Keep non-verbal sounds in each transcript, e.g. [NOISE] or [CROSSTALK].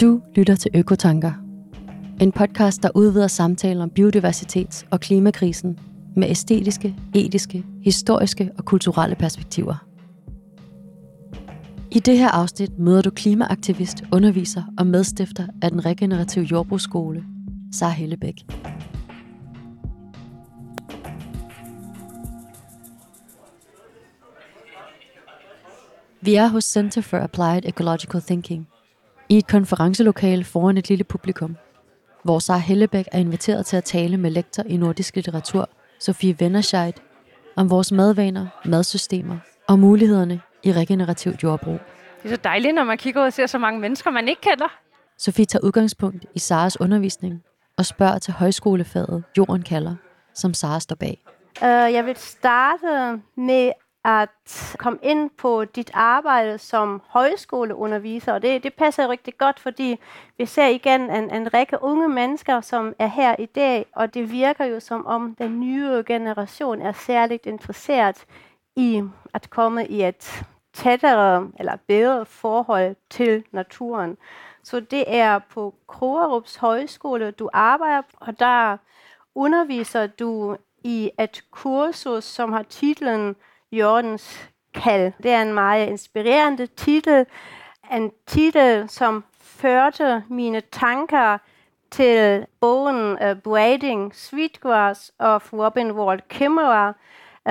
Du lytter til Økotanker. En podcast, der udvider samtaler om biodiversitets- og klimakrisen med æstetiske, etiske, historiske og kulturelle perspektiver. I det her afsnit møder du klimaaktivist, underviser og medstifter af den regenerative jordbrugsskole, Sara Hellebæk. Vi er hos Center for Applied Ecological Thinking, i et konferencelokale foran et lille publikum, hvor Sara Hellebæk er inviteret til at tale med lektor i nordisk litteratur, Sofie Vennerscheid, om vores madvaner, madsystemer og mulighederne i regenerativt jordbrug. Det er så dejligt, når man kigger ud og ser så mange mennesker, man ikke kender. Sofie tager udgangspunkt i Saras undervisning og spørger til højskolefaget Jorden kalder, som Sara står bag. Uh, jeg vil starte med at komme ind på dit arbejde som højskoleunderviser, og det, det passer rigtig godt, fordi vi ser igen en, en række unge mennesker, som er her i dag, og det virker jo som om den nye generation er særligt interesseret i at komme i et tættere eller bedre forhold til naturen. Så det er på Krogerups Højskole, du arbejder, og der underviser du i et kursus, som har titlen Jordens kald. Det er en meget inspirerende titel. En titel, som førte mine tanker til bogen uh, Braiding Sweetgrass of Robin Wall Kimmerer,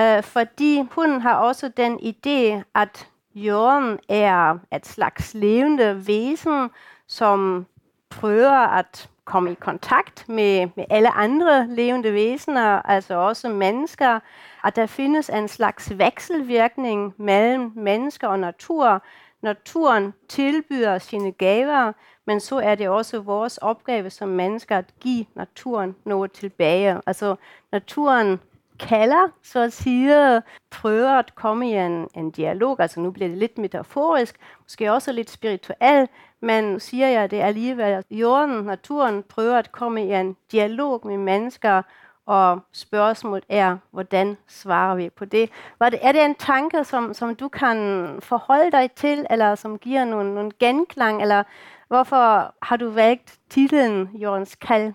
uh, fordi hun har også den idé, at jorden er et slags levende væsen, som prøver at komme i kontakt med, med alle andre levende væsener, altså også mennesker, at der findes en slags vekselvirkning mellem mennesker og natur. Naturen tilbyder sine gaver, men så er det også vores opgave som mennesker at give naturen noget tilbage. Altså naturen kalder, så at sige, prøver at komme i en, en dialog. Altså nu bliver det lidt metaforisk, måske også lidt spirituelt, men siger jeg det alligevel, at jorden, naturen prøver at komme i en dialog med mennesker, og spørgsmålet er, hvordan svarer vi på det? Var det er det en tanke, som, som du kan forholde dig til, eller som giver nogle, nogle genklang, eller hvorfor har du valgt titlen Jordens Kald?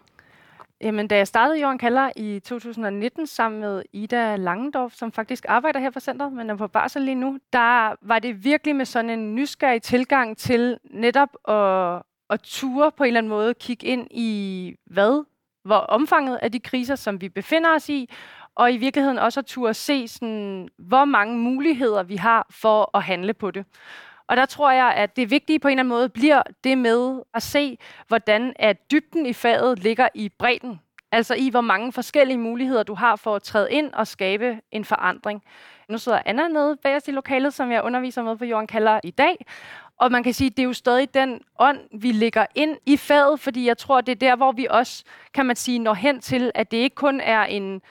Jamen, da jeg startede Jorden Kalder i 2019 sammen med Ida Langendorf, som faktisk arbejder her på centret, men er på barsel lige nu, der var det virkelig med sådan en nysgerrig tilgang til netop at, at ture på en eller anden måde kigge ind i, hvad hvor omfanget af de kriser, som vi befinder os i, og i virkeligheden også at turde se, sådan, hvor mange muligheder vi har for at handle på det. Og der tror jeg, at det vigtige på en eller anden måde bliver det med at se, hvordan at dybden i faget ligger i bredden. Altså i, hvor mange forskellige muligheder du har for at træde ind og skabe en forandring. Nu sidder Anna nede bag os i lokalet, som jeg underviser med på Jorden Kalder i dag. Og man kan sige, at det er jo stadig den ånd, vi lægger ind i faget, fordi jeg tror, det er der, hvor vi også, kan man sige, når hen til, at det ikke kun er en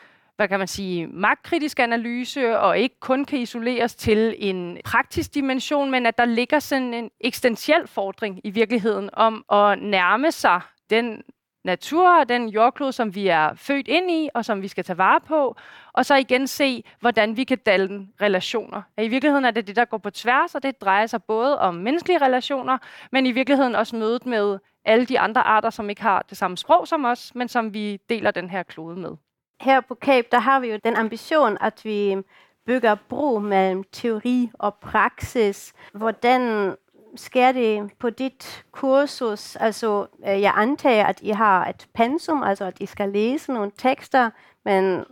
hvad kan man sige, magtkritisk analyse, og ikke kun kan isoleres til en praktisk dimension, men at der ligger sådan en eksistentiel fordring i virkeligheden om at nærme sig den natur og den jordklode, som vi er født ind i, og som vi skal tage vare på, og så igen se, hvordan vi kan danne relationer. I virkeligheden er det det, der går på tværs, og det drejer sig både om menneskelige relationer, men i virkeligheden også mødet med alle de andre arter, som ikke har det samme sprog som os, men som vi deler den her klode med. Her på Cape, der har vi jo den ambition, at vi bygger bro mellem teori og praksis. Hvordan sker det på dit kursus? Altså, øh, jeg antager, at I har et pensum, altså at I skal læse nogle tekster, men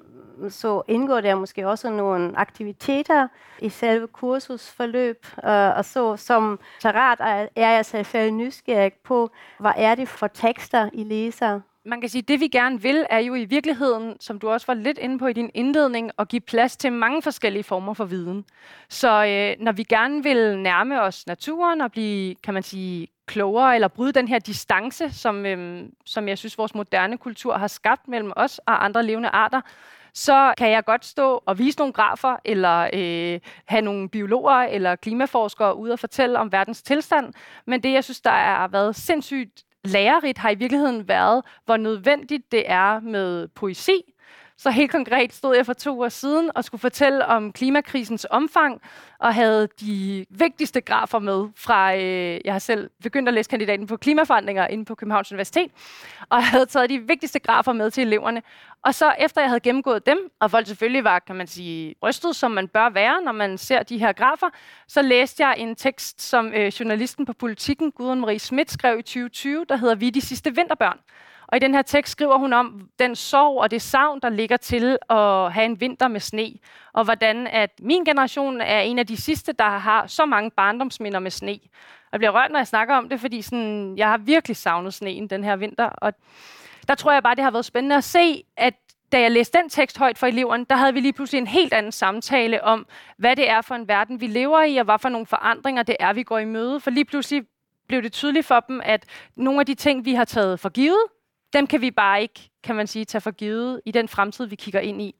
så indgår der måske også nogle aktiviteter i selve kursusforløb, øh, og så som tarat er jeg selvfølgelig nysgerrig på, hvad er det for tekster, I læser? Man kan sige, det vi gerne vil, er jo i virkeligheden, som du også var lidt inde på i din indledning, at give plads til mange forskellige former for viden. Så øh, når vi gerne vil nærme os naturen og blive, kan man sige, klogere eller bryde den her distance, som, øh, som jeg synes, vores moderne kultur har skabt mellem os og andre levende arter, så kan jeg godt stå og vise nogle grafer, eller øh, have nogle biologer eller klimaforskere ude og fortælle om verdens tilstand. Men det, jeg synes, der har været sindssygt lærerigt har i virkeligheden været, hvor nødvendigt det er med poesi, så helt konkret stod jeg for to år siden og skulle fortælle om klimakrisens omfang, og havde de vigtigste grafer med fra, øh, jeg har selv begyndt at læse kandidaten på klimaforandringer inde på Københavns Universitet, og havde taget de vigtigste grafer med til eleverne. Og så efter jeg havde gennemgået dem, og folk selvfølgelig var, kan man sige, rystet, som man bør være, når man ser de her grafer, så læste jeg en tekst, som øh, journalisten på Politikken, Gudrun Marie Schmidt, skrev i 2020, der hedder Vi de sidste vinterbørn. Og i den her tekst skriver hun om den sorg og det savn, der ligger til at have en vinter med sne. Og hvordan at min generation er en af de sidste, der har så mange barndomsminder med sne. Og jeg bliver rørt, når jeg snakker om det, fordi sådan, jeg har virkelig savnet sneen den her vinter. Og der tror jeg bare, det har været spændende at se, at da jeg læste den tekst højt for eleverne, der havde vi lige pludselig en helt anden samtale om, hvad det er for en verden, vi lever i, og hvad for nogle forandringer det er, vi går i møde. For lige pludselig blev det tydeligt for dem, at nogle af de ting, vi har taget for givet, dem kan vi bare ikke, kan man sige, tage for givet i den fremtid, vi kigger ind i.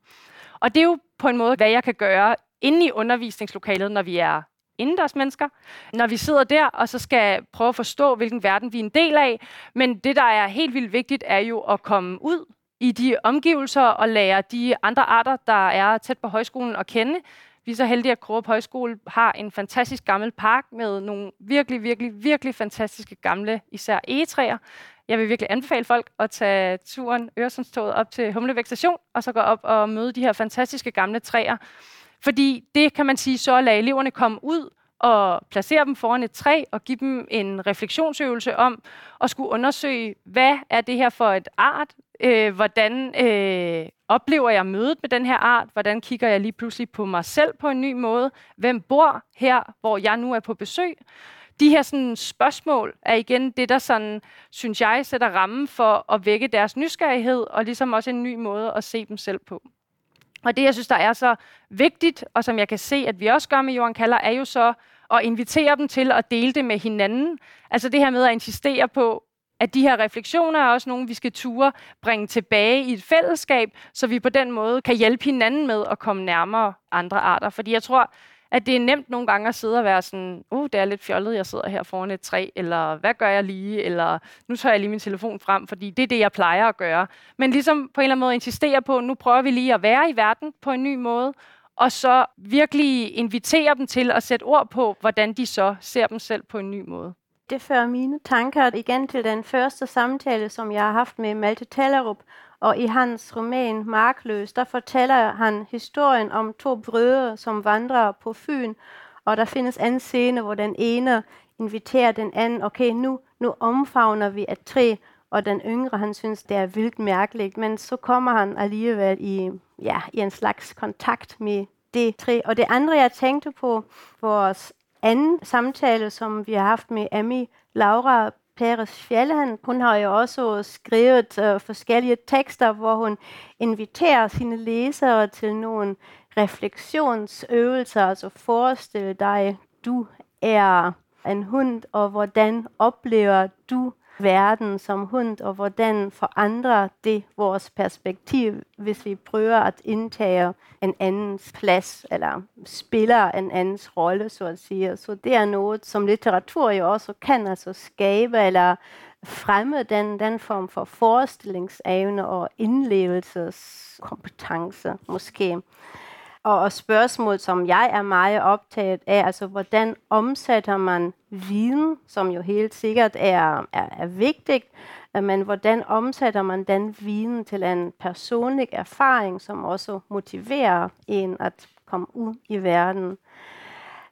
Og det er jo på en måde, hvad jeg kan gøre inde i undervisningslokalet, når vi er indendørs mennesker, når vi sidder der og så skal prøve at forstå, hvilken verden vi er en del af. Men det, der er helt vildt vigtigt, er jo at komme ud i de omgivelser og lære de andre arter, der er tæt på højskolen at kende. Vi er så heldige, at Krogerup Højskole har en fantastisk gammel park med nogle virkelig, virkelig, virkelig fantastiske gamle, især egetræer. Jeg vil virkelig anbefale folk at tage turen Øresundstoget op til Humlevæk station, og så gå op og møde de her fantastiske gamle træer. Fordi det kan man sige, så lader eleverne komme ud og placere dem foran et træ og give dem en refleksionsøvelse om at skulle undersøge, hvad er det her for et art? Øh, hvordan øh, oplever jeg mødet med den her art? Hvordan kigger jeg lige pludselig på mig selv på en ny måde? Hvem bor her, hvor jeg nu er på besøg? De her sådan, spørgsmål er igen det, der sådan, synes jeg sætter rammen for at vække deres nysgerrighed, og ligesom også en ny måde at se dem selv på. Og det, jeg synes, der er så vigtigt, og som jeg kan se, at vi også gør med Jorden Kalder, er jo så at invitere dem til at dele det med hinanden. Altså det her med at insistere på, at de her refleksioner er også nogle, vi skal ture bringe tilbage i et fællesskab, så vi på den måde kan hjælpe hinanden med at komme nærmere andre arter. Fordi jeg tror, at det er nemt nogle gange at sidde og være sådan, uh, det er lidt fjollet, jeg sidder her foran et træ, eller hvad gør jeg lige, eller nu tager jeg lige min telefon frem, fordi det er det, jeg plejer at gøre. Men ligesom på en eller anden måde insistere på, nu prøver vi lige at være i verden på en ny måde, og så virkelig invitere dem til at sætte ord på, hvordan de så ser dem selv på en ny måde. Det fører mine tanker igen til den første samtale, som jeg har haft med Malte Tallerup, og i hans roman Markløs, der fortæller han historien om to brødre, som vandrer på Fyn, og der findes en scene, hvor den ene inviterer den anden, okay, nu, nu omfavner vi et træ, og den yngre, han synes, det er vildt mærkeligt, men så kommer han alligevel i, ja, i en slags kontakt med det træ. Og det andre, jeg tænkte på, vores anden samtale, som vi har haft med Amy Laura Peres Fjellhan, hun har jo også skrevet uh, forskellige tekster, hvor hun inviterer sine læsere til nogle refleksionsøvelser. Altså forestil dig, du er en hund, og hvordan oplever du verden som hund, og hvordan forandrer det vores perspektiv, hvis vi prøver at indtage en andens plads, eller spiller en andens rolle, så at sige. Så det er noget, som litteratur jo også kan altså skabe, eller fremme den, den form for forestillingsevne og indlevelseskompetence, måske. Og, og spørgsmål, som jeg er meget optaget af, altså hvordan omsætter man viden, som jo helt sikkert er, er, er vigtigt, øh, men hvordan omsætter man den viden til en personlig erfaring, som også motiverer en at komme ud i verden.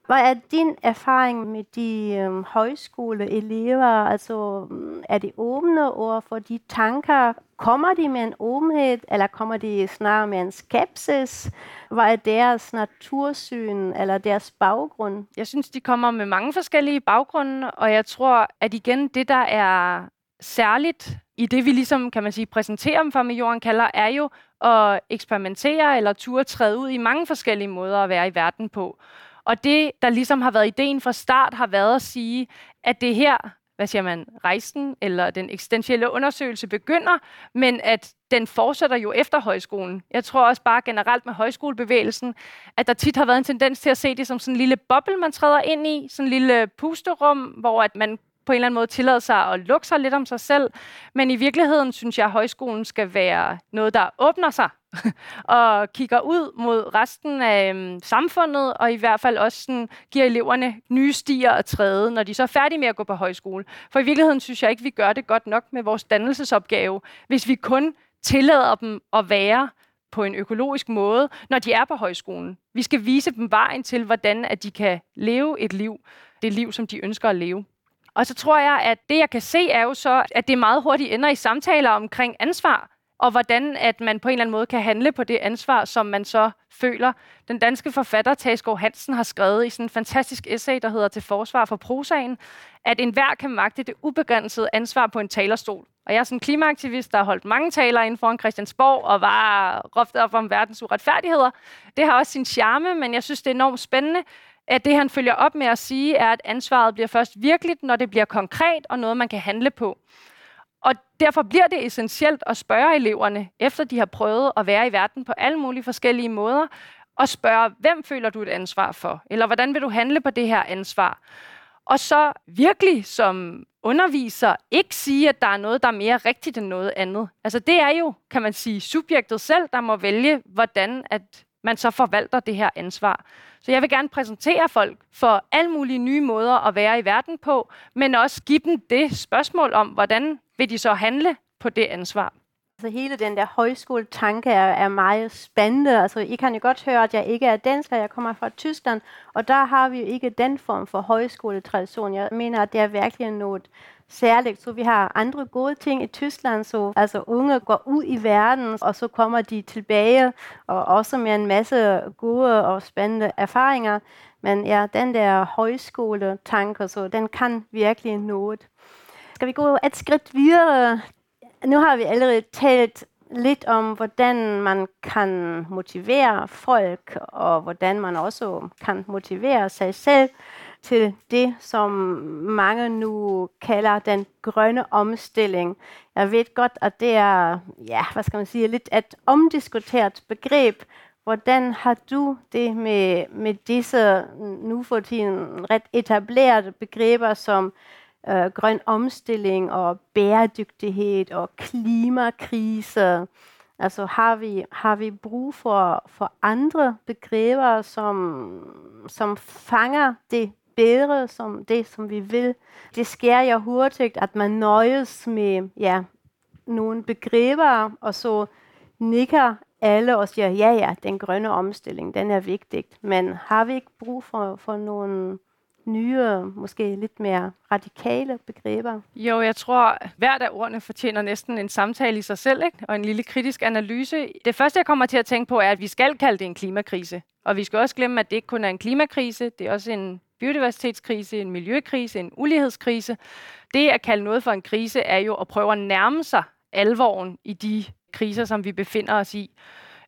Hvad er din erfaring med de øhm, højskoleelever? Altså, mm, er de åbne over for de tanker? Kommer de med en åbenhed, eller kommer de snarere med en skepsis? Hvad er deres natursyn eller deres baggrund? Jeg synes, de kommer med mange forskellige baggrunde, og jeg tror, at igen, det der er særligt i det, vi ligesom, kan man sige, præsenterer dem for med Jorden kalder, er jo at eksperimentere eller turde træde ud i mange forskellige måder at være i verden på. Og det, der ligesom har været ideen fra start, har været at sige, at det her, hvad siger man, rejsen eller den eksistentielle undersøgelse begynder, men at den fortsætter jo efter højskolen. Jeg tror også bare generelt med højskolebevægelsen, at der tit har været en tendens til at se det som sådan en lille boble, man træder ind i, sådan en lille pusterum, hvor at man på en eller anden måde tillade sig at lukke sig lidt om sig selv. Men i virkeligheden synes jeg, at højskolen skal være noget, der åbner sig [LAUGHS] og kigger ud mod resten af øhm, samfundet, og i hvert fald også sådan, giver eleverne nye stier at træde, når de så er færdige med at gå på højskole. For i virkeligheden synes jeg ikke, vi gør det godt nok med vores dannelsesopgave, hvis vi kun tillader dem at være på en økologisk måde, når de er på højskolen. Vi skal vise dem vejen til, hvordan at de kan leve et liv, det liv, som de ønsker at leve. Og så tror jeg, at det, jeg kan se, er jo så, at det meget hurtigt ender i samtaler omkring ansvar, og hvordan at man på en eller anden måde kan handle på det ansvar, som man så føler. Den danske forfatter Tasgaard Hansen har skrevet i sådan en fantastisk essay, der hedder Til forsvar for prosaen, at enhver kan magte det ubegrænsede ansvar på en talerstol. Og jeg er sådan en klimaaktivist, der har holdt mange taler inden foran Christiansborg og var råbt op om verdens uretfærdigheder. Det har også sin charme, men jeg synes, det er enormt spændende, at det, han følger op med at sige, er, at ansvaret bliver først virkeligt, når det bliver konkret og noget, man kan handle på. Og derfor bliver det essentielt at spørge eleverne, efter de har prøvet at være i verden på alle mulige forskellige måder, og spørge, hvem føler du et ansvar for? Eller hvordan vil du handle på det her ansvar? Og så virkelig som underviser ikke sige, at der er noget, der er mere rigtigt end noget andet. Altså det er jo, kan man sige, subjektet selv, der må vælge, hvordan at man så forvalter det her ansvar. Så jeg vil gerne præsentere folk for alle mulige nye måder at være i verden på, men også give dem det spørgsmål om, hvordan vil de så handle på det ansvar. Altså hele den der højskoletanke er, er meget spændende. Altså I kan jo godt høre, at jeg ikke er dansk, jeg kommer fra Tyskland, og der har vi jo ikke den form for højskoletradition. Jeg mener, at det er virkelig noget særligt. Så vi har andre gode ting i Tyskland, så altså unge går ud i verden, og så kommer de tilbage, og også med en masse gode og spændende erfaringer. Men ja, den der højskole-tanke, så den kan virkelig noget. Skal vi gå et skridt videre? Nu har vi allerede talt lidt om, hvordan man kan motivere folk, og hvordan man også kan motivere sig selv til det, som mange nu kalder den grønne omstilling. Jeg ved godt, at det er, ja, hvad skal man sige, lidt et omdiskuteret begreb. Hvordan har du det med, med disse nu for tiden ret etablerede begreber som øh, grøn omstilling og bæredygtighed og klimakrise? Altså har vi, har vi brug for, for andre begreber, som, som fanger det bedre som det, som vi vil. Det sker jo hurtigt, at man nøjes med ja, nogle begreber, og så nikker alle og siger, ja, ja, den grønne omstilling, den er vigtig. Men har vi ikke brug for, for nogle nye, måske lidt mere radikale begreber? Jo, jeg tror, hvert af ordene fortjener næsten en samtale i sig selv, ikke? og en lille kritisk analyse. Det første, jeg kommer til at tænke på, er, at vi skal kalde det en klimakrise. Og vi skal også glemme, at det ikke kun er en klimakrise, det er også en biodiversitetskrise, en miljøkrise, en ulighedskrise. Det at kalde noget for en krise er jo at prøve at nærme sig alvoren i de kriser, som vi befinder os i.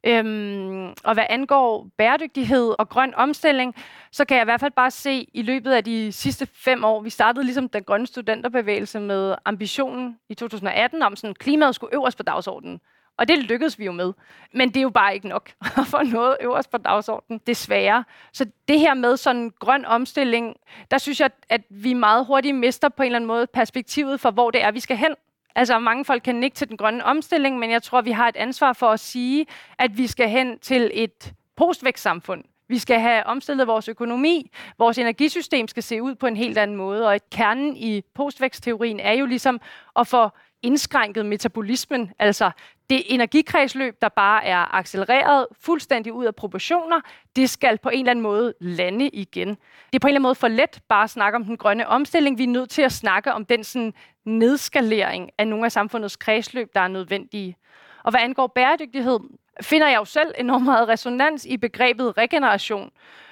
Øhm, og hvad angår bæredygtighed og grøn omstilling, så kan jeg i hvert fald bare se i løbet af de sidste fem år, vi startede ligesom den grønne studenterbevægelse med ambitionen i 2018 om sådan, klimaet skulle øverst på dagsordenen. Og det lykkedes vi jo med. Men det er jo bare ikke nok [LAUGHS] at få noget øverst på dagsordenen, desværre. Så det her med sådan grøn omstilling, der synes jeg, at vi meget hurtigt mister på en eller anden måde perspektivet for, hvor det er, vi skal hen. Altså mange folk kan nikke til den grønne omstilling, men jeg tror, vi har et ansvar for at sige, at vi skal hen til et postvækstsamfund. Vi skal have omstillet vores økonomi. Vores energisystem skal se ud på en helt anden måde. Og et kernen i postvækstteorien er jo ligesom at få indskrænket metabolismen, altså det energikredsløb, der bare er accelereret fuldstændig ud af proportioner, det skal på en eller anden måde lande igen. Det er på en eller anden måde for let bare at snakke om den grønne omstilling. Vi er nødt til at snakke om den sådan nedskalering af nogle af samfundets kredsløb, der er nødvendige. Og hvad angår bæredygtighed, finder jeg jo selv enormt meget resonans i begrebet regeneration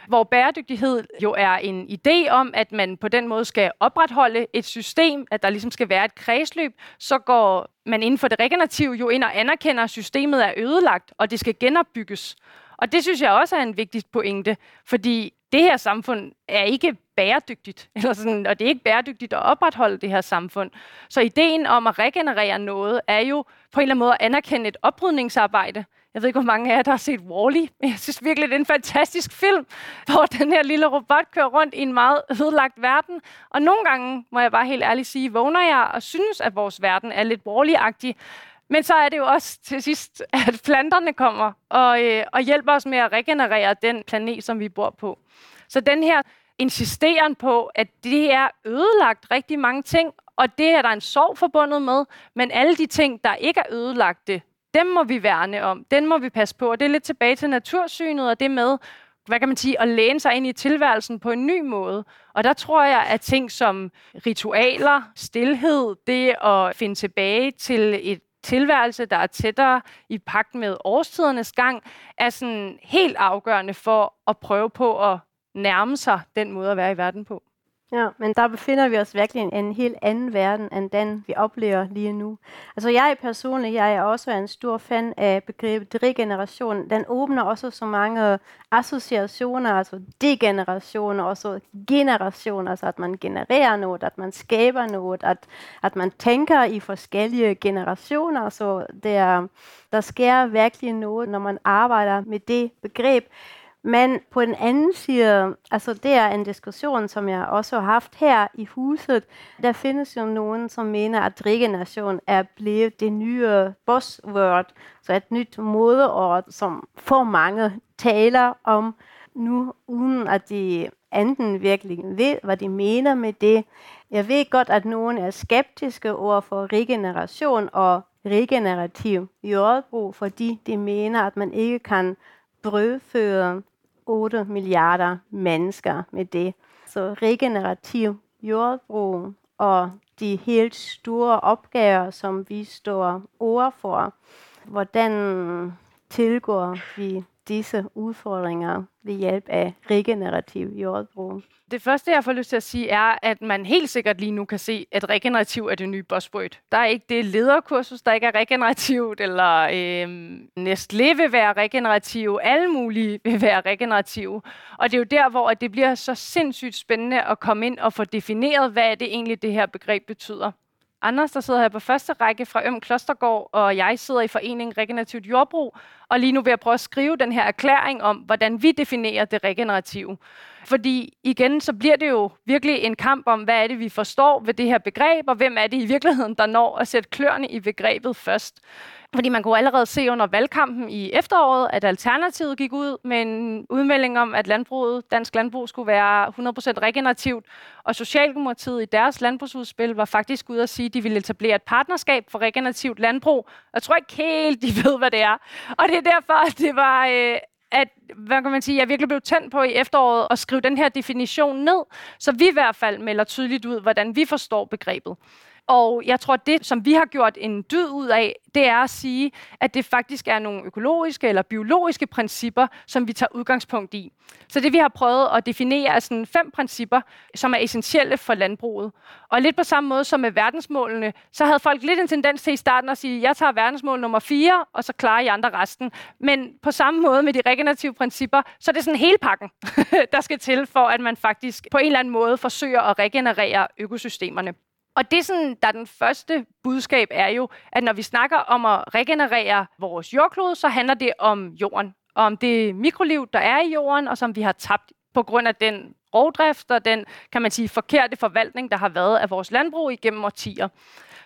hvor bæredygtighed jo er en idé om, at man på den måde skal opretholde et system, at der ligesom skal være et kredsløb, så går man inden for det regenerative jo ind og anerkender, at systemet er ødelagt, og det skal genopbygges. Og det synes jeg også er en vigtig pointe, fordi det her samfund er ikke bæredygtigt, [LAUGHS] eller sådan, og det er ikke bæredygtigt at opretholde det her samfund. Så ideen om at regenerere noget er jo på en eller anden måde at anerkende et oprydningsarbejde, jeg ved ikke, hvor mange af jer, der har set Wall-E, men jeg synes virkelig, det er en fantastisk film, [LAUGHS] hvor den her lille robot kører rundt i en meget ødelagt verden. Og nogle gange, må jeg bare helt ærligt sige, vågner jeg og synes, at vores verden er lidt Wall-E-agtig. Men så er det jo også til sidst, [LAUGHS] at planterne kommer og, øh, og hjælper os med at regenerere den planet, som vi bor på. Så den her insisteren på, at det er ødelagt rigtig mange ting, og det er der en sorg forbundet med, men alle de ting, der ikke er ødelagte, dem må vi værne om, den må vi passe på, og det er lidt tilbage til natursynet, og det med, hvad kan man sige, at læne sig ind i tilværelsen på en ny måde. Og der tror jeg, at ting som ritualer, stillhed, det at finde tilbage til et tilværelse, der er tættere i pagt med årstidernes gang, er sådan helt afgørende for at prøve på at nærme sig den måde at være i verden på. Ja, men der befinder vi os virkelig i en helt anden verden, end den vi oplever lige nu. Altså jeg personligt, jeg er også en stor fan af begrebet regeneration. Den åbner også så mange associationer, altså degeneration, og så generation, altså at man genererer noget, at man skaber noget, at, at man tænker i forskellige generationer, så der, der sker virkelig noget, når man arbejder med det begreb. Men på den anden side, altså det er en diskussion, som jeg også har haft her i huset. Der findes jo nogen, som mener, at regeneration er blevet det nye buzzword, så et nyt modeord, som for mange taler om nu, uden at de enten virkelig ved, hvad de mener med det. Jeg ved godt, at nogen er skeptiske over for regeneration og regenerativ jordbrug, fordi de mener, at man ikke kan brødføre 8 milliarder mennesker med det. Så regenerativ jordbrug og de helt store opgaver, som vi står overfor, hvordan tilgår vi disse udfordringer ved hjælp af regenerativ jordbrug? Det første, jeg får lyst til at sige, er, at man helt sikkert lige nu kan se, at regenerativ er det nye buzzword. Der er ikke det lederkursus, der ikke er regenerativt, eller øh, Nestlé vil være regenerativ, alle mulige [LAUGHS] vil være regenerativ. Og det er jo der, hvor det bliver så sindssygt spændende at komme ind og få defineret, hvad det egentlig det her begreb betyder. Anders, der sidder her på første række fra Øm Klostergård, og jeg sidder i foreningen Regenerativt Jordbrug, og lige nu vil jeg prøve at skrive den her erklæring om, hvordan vi definerer det regenerative. Fordi igen, så bliver det jo virkelig en kamp om, hvad er det, vi forstår ved det her begreb, og hvem er det i virkeligheden, der når at sætte kløerne i begrebet først. Fordi man kunne allerede se under valgkampen i efteråret, at Alternativet gik ud med en udmelding om, at landbruget, dansk landbrug skulle være 100% regenerativt. Og Socialdemokratiet i deres landbrugsudspil var faktisk ude at sige, at de ville etablere et partnerskab for regenerativt landbrug. Jeg tror ikke helt, de ved, hvad det er. Og det er derfor, at det var øh, at hvad kan man sige, jeg virkelig blev tændt på i efteråret at skrive den her definition ned, så vi i hvert fald melder tydeligt ud, hvordan vi forstår begrebet. Og jeg tror, det, som vi har gjort en dyd ud af, det er at sige, at det faktisk er nogle økologiske eller biologiske principper, som vi tager udgangspunkt i. Så det vi har prøvet at definere er sådan fem principper, som er essentielle for landbruget. Og lidt på samme måde som med verdensmålene, så havde folk lidt en tendens til i starten at sige, jeg tager verdensmål nummer 4, og så klarer I andre resten. Men på samme måde med de regenerative principper, så er det sådan hele pakken, [LAUGHS] der skal til for, at man faktisk på en eller anden måde forsøger at regenerere økosystemerne. Og det, sådan, der den første budskab er jo, at når vi snakker om at regenerere vores jordklode, så handler det om jorden. Og om det mikroliv, der er i jorden, og som vi har tabt på grund af den rovdrift og den, kan man sige, forkerte forvaltning, der har været af vores landbrug igennem årtier.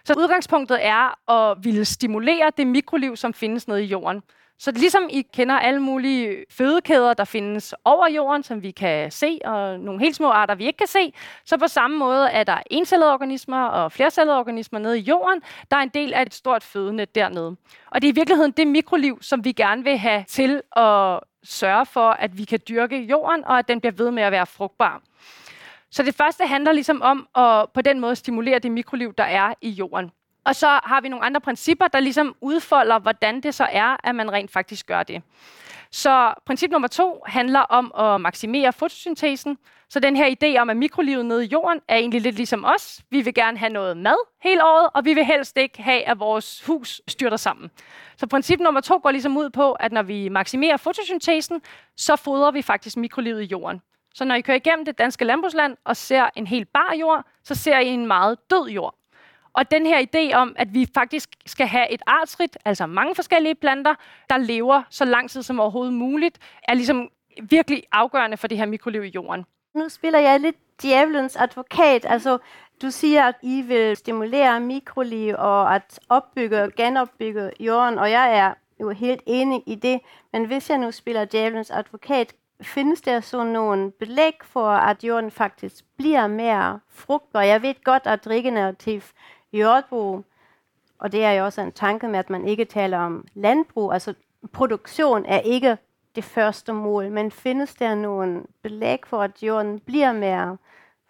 Så udgangspunktet er at ville stimulere det mikroliv, som findes nede i jorden. Så ligesom I kender alle mulige fødekæder, der findes over jorden, som vi kan se, og nogle helt små arter, vi ikke kan se, så på samme måde er der encellede organismer og flercellede organismer nede i jorden, der er en del af et stort fødenet dernede. Og det er i virkeligheden det mikroliv, som vi gerne vil have til at sørge for, at vi kan dyrke jorden, og at den bliver ved med at være frugtbar. Så det første handler ligesom om at på den måde stimulere det mikroliv, der er i jorden. Og så har vi nogle andre principper, der ligesom udfolder, hvordan det så er, at man rent faktisk gør det. Så princip nummer to handler om at maksimere fotosyntesen. Så den her idé om, at mikrolivet nede i jorden er egentlig lidt ligesom os. Vi vil gerne have noget mad hele året, og vi vil helst ikke have, at vores hus styrter sammen. Så princip nummer to går ligesom ud på, at når vi maksimerer fotosyntesen, så fodrer vi faktisk mikrolivet i jorden. Så når I kører igennem det danske landbrugsland og ser en helt bar jord, så ser I en meget død jord. Og den her idé om, at vi faktisk skal have et artsrigt, altså mange forskellige planter, der lever så lang tid som overhovedet muligt, er ligesom virkelig afgørende for det her mikroliv i jorden. Nu spiller jeg lidt djævelens advokat. Altså, du siger, at I vil stimulere mikroliv og at opbygge og genopbygge jorden, og jeg er jo helt enig i det. Men hvis jeg nu spiller djævelens advokat, findes der så nogle belæg for, at jorden faktisk bliver mere frugtbar? Jeg ved godt, at regenerativ jordbrug, og det er jo også en tanke med, at man ikke taler om landbrug, altså produktion er ikke det første mål, men findes der nogen belæg for, at jorden bliver mere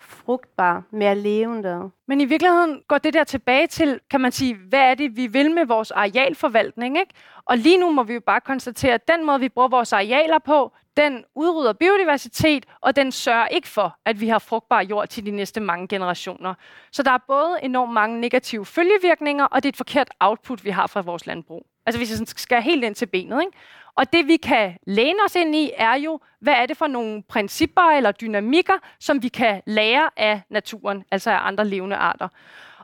frugtbar, mere levende. Men i virkeligheden går det der tilbage til, kan man sige, hvad er det, vi vil med vores arealforvaltning? Ikke? Og lige nu må vi jo bare konstatere, at den måde, vi bruger vores arealer på, den udrydder biodiversitet, og den sørger ikke for, at vi har frugtbar jord til de næste mange generationer. Så der er både enormt mange negative følgevirkninger, og det er et forkert output, vi har fra vores landbrug. Altså hvis jeg skal helt ind til benet. Ikke? Og det vi kan læne os ind i, er jo, hvad er det for nogle principper eller dynamikker, som vi kan lære af naturen, altså af andre levende arter.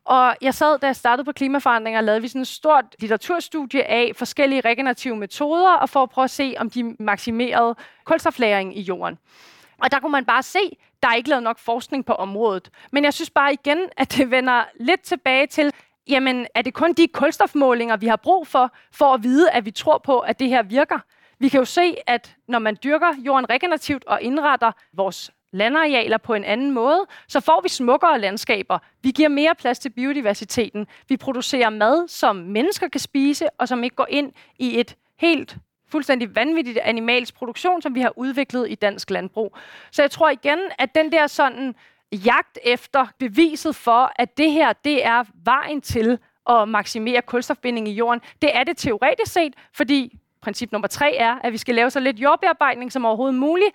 Og jeg sad, da jeg startede på klimaforandringer, lavede vi sådan et stort litteraturstudie af forskellige regenerative metoder, og for at prøve at se, om de maksimerede kulstoflæring i jorden. Og der kunne man bare se, der er ikke lavet nok forskning på området. Men jeg synes bare igen, at det vender lidt tilbage til, jamen er det kun de kulstofmålinger, vi har brug for, for at vide, at vi tror på, at det her virker? Vi kan jo se, at når man dyrker jorden regenerativt og indretter vores landarealer på en anden måde, så får vi smukkere landskaber. Vi giver mere plads til biodiversiteten. Vi producerer mad, som mennesker kan spise, og som ikke går ind i et helt fuldstændig vanvittigt animalsk produktion, som vi har udviklet i dansk landbrug. Så jeg tror igen, at den der sådan jagt efter beviset for, at det her, det er vejen til at maksimere kulstofbinding i jorden. Det er det teoretisk set, fordi princip nummer tre er, at vi skal lave så lidt jordbearbejdning som overhovedet muligt.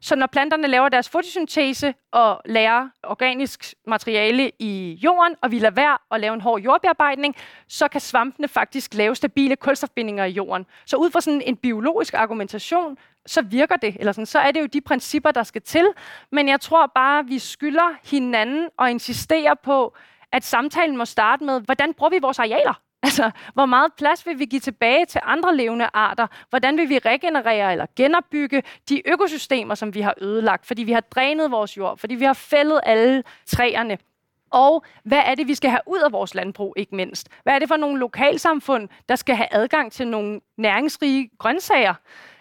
Så når planterne laver deres fotosyntese og lærer organisk materiale i jorden, og vi lader være at lave en hård jordbearbejdning, så kan svampene faktisk lave stabile kulstofbindinger i jorden. Så ud fra sådan en biologisk argumentation, så virker det, eller sådan, så er det jo de principper, der skal til. Men jeg tror bare, vi skylder hinanden og insistere på, at samtalen må starte med, hvordan bruger vi vores arealer? [LAUGHS] Altså, hvor meget plads vil vi give tilbage til andre levende arter? Hvordan vil vi regenerere eller genopbygge de økosystemer, som vi har ødelagt, fordi vi har drænet vores jord, fordi vi har fældet alle træerne? Og hvad er det, vi skal have ud af vores landbrug, ikke mindst? Hvad er det for nogle lokalsamfund, der skal have adgang til nogle næringsrige grøntsager?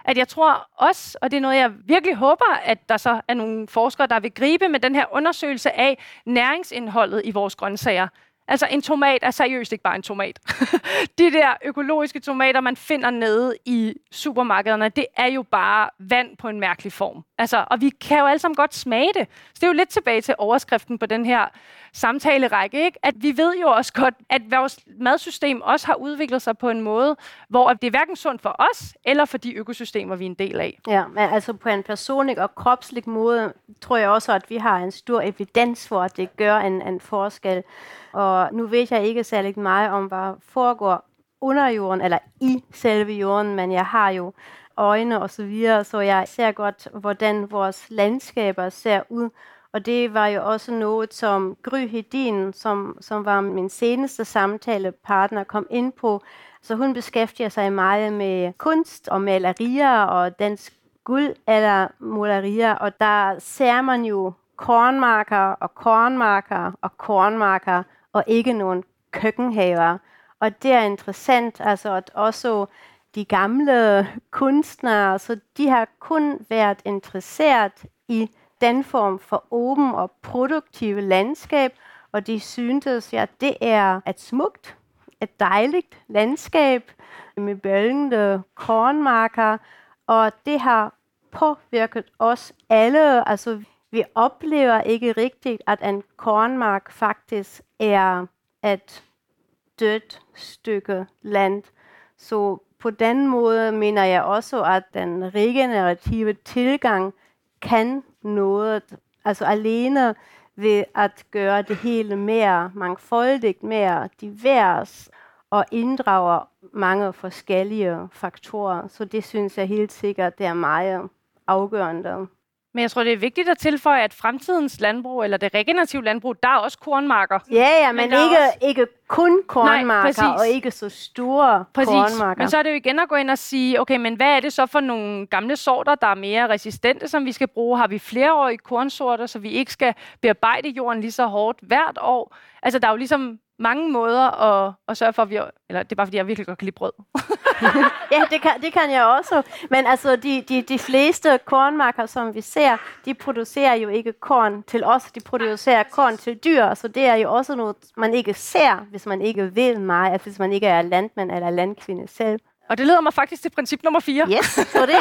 At jeg tror også, og det er noget, jeg virkelig håber, at der så er nogle forskere, der vil gribe med den her undersøgelse af næringsindholdet i vores grøntsager. Altså en tomat er seriøst ikke bare en tomat. [LAUGHS] de der økologiske tomater, man finder nede i supermarkederne, det er jo bare vand på en mærkelig form. Altså, og vi kan jo alle sammen godt smage det. Så det er jo lidt tilbage til overskriften på den her samtalerække, ikke? at vi ved jo også godt, at vores madsystem også har udviklet sig på en måde, hvor det er hverken sundt for os, eller for de økosystemer, vi er en del af. Ja, men altså på en personlig og kropslig måde, tror jeg også, at vi har en stor evidens for, at det gør en, en forskel. Og nu ved jeg ikke særlig meget om, hvad foregår under jorden, eller i selve jorden, men jeg har jo øjne og så videre, så jeg ser godt, hvordan vores landskaber ser ud. Og det var jo også noget, som Gry Hedin, som, som var min seneste samtalepartner, kom ind på. Så hun beskæftiger sig meget med kunst og malerier og dansk guld eller malerier, og der ser man jo kornmarker og kornmarker og kornmarker, og ikke nogen køkkenhaver. Og det er interessant, altså at også de gamle kunstnere, så de har kun været interesseret i den form for åben og produktive landskab, og de syntes, at det er et smukt, et dejligt landskab med bølgende kornmarker, og det har påvirket os alle. Altså, vi oplever ikke rigtigt, at en kornmark faktisk er et dødt stykke land. Så på den måde mener jeg også, at den regenerative tilgang kan noget, altså alene ved at gøre det hele mere mangfoldigt, mere divers og inddrager mange forskellige faktorer. Så det synes jeg helt sikkert, det er meget afgørende. Men jeg tror, det er vigtigt at tilføje, at fremtidens landbrug, eller det regenerative landbrug, der er også kornmarker. Ja, ja, men, men ikke, også... ikke kun kornmarker, Nej, og ikke så store præcis. kornmarker. Men så er det jo igen at gå ind og sige, okay, men hvad er det så for nogle gamle sorter, der er mere resistente, som vi skal bruge? Har vi flereårige kornsorter, så vi ikke skal bearbejde jorden lige så hårdt hvert år? Altså, der er jo ligesom mange måder at, at sørge for, at vi... Eller det er bare, fordi jeg virkelig godt kan lide brød. [LAUGHS] ja, det kan, det kan jeg også. Men altså, de, de, de fleste kornmarker, som vi ser, de producerer jo ikke korn til os. De producerer korn til dyr. Så det er jo også noget, man ikke ser, hvis man ikke ved meget. Hvis man ikke er landmand eller landkvinde selv. Og det leder mig faktisk til princip nummer 4. Yes, så det,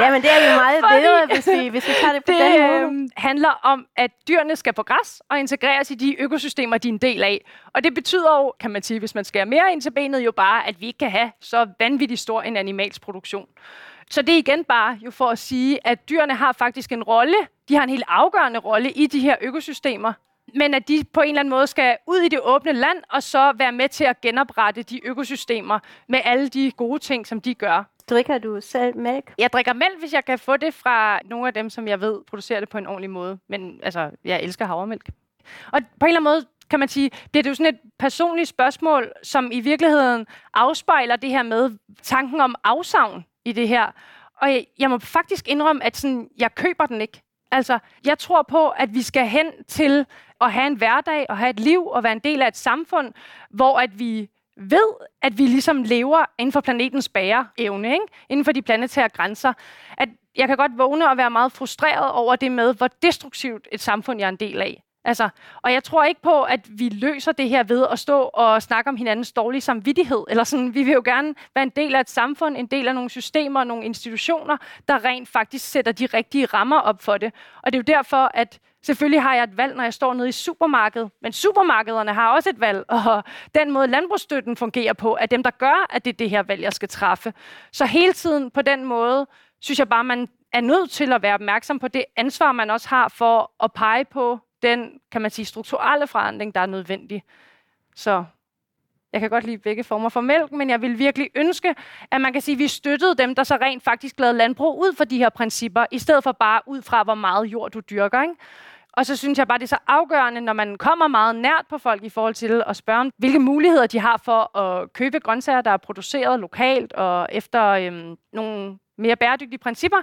ja, men det er jo meget Fordi bedre, hvis vi, hvis vi tager det på det, den måde. Det handler om, at dyrene skal på græs og integreres i de økosystemer, de er en del af. Og det betyder jo, kan man sige, hvis man skærer mere ind til benet, jo bare, at vi ikke kan have så vanvittigt stor en animalsk produktion. Så det er igen bare jo for at sige, at dyrene har faktisk en rolle. De har en helt afgørende rolle i de her økosystemer men at de på en eller anden måde skal ud i det åbne land, og så være med til at genoprette de økosystemer med alle de gode ting, som de gør. Drikker du selv mælk? Jeg drikker mælk, hvis jeg kan få det fra nogle af dem, som jeg ved producerer det på en ordentlig måde. Men altså, jeg elsker havremælk. Og på en eller anden måde kan man sige, det er jo sådan et personligt spørgsmål, som i virkeligheden afspejler det her med tanken om afsavn i det her. Og jeg, jeg må faktisk indrømme, at sådan, jeg køber den ikke. Altså, jeg tror på, at vi skal hen til at have en hverdag og have et liv og være en del af et samfund, hvor at vi ved, at vi ligesom lever inden for planetens bæreevne, ikke? inden for de planetære grænser. At jeg kan godt vågne og være meget frustreret over det med, hvor destruktivt et samfund jeg er en del af. Altså, og jeg tror ikke på, at vi løser det her ved at stå og snakke om hinandens dårlige samvittighed. Eller sådan, vi vil jo gerne være en del af et samfund, en del af nogle systemer, nogle institutioner, der rent faktisk sætter de rigtige rammer op for det. Og det er jo derfor, at selvfølgelig har jeg et valg, når jeg står nede i supermarkedet. Men supermarkederne har også et valg, og den måde landbrugsstøtten fungerer på, er dem, der gør, at det er det her valg, jeg skal træffe. Så hele tiden på den måde, synes jeg bare, man er nødt til at være opmærksom på det ansvar, man også har for at pege på den, kan man sige, strukturelle forandring, der er nødvendig. Så jeg kan godt lide begge former for mælk, men jeg vil virkelig ønske, at man kan sige, at vi støttede dem, der så rent faktisk lavede landbrug ud for de her principper, i stedet for bare ud fra, hvor meget jord du dyrker. Ikke? Og så synes jeg bare, det er så afgørende, når man kommer meget nært på folk i forhold til at spørge om, hvilke muligheder de har for at købe grøntsager, der er produceret lokalt og efter øhm, nogle mere bæredygtige principper,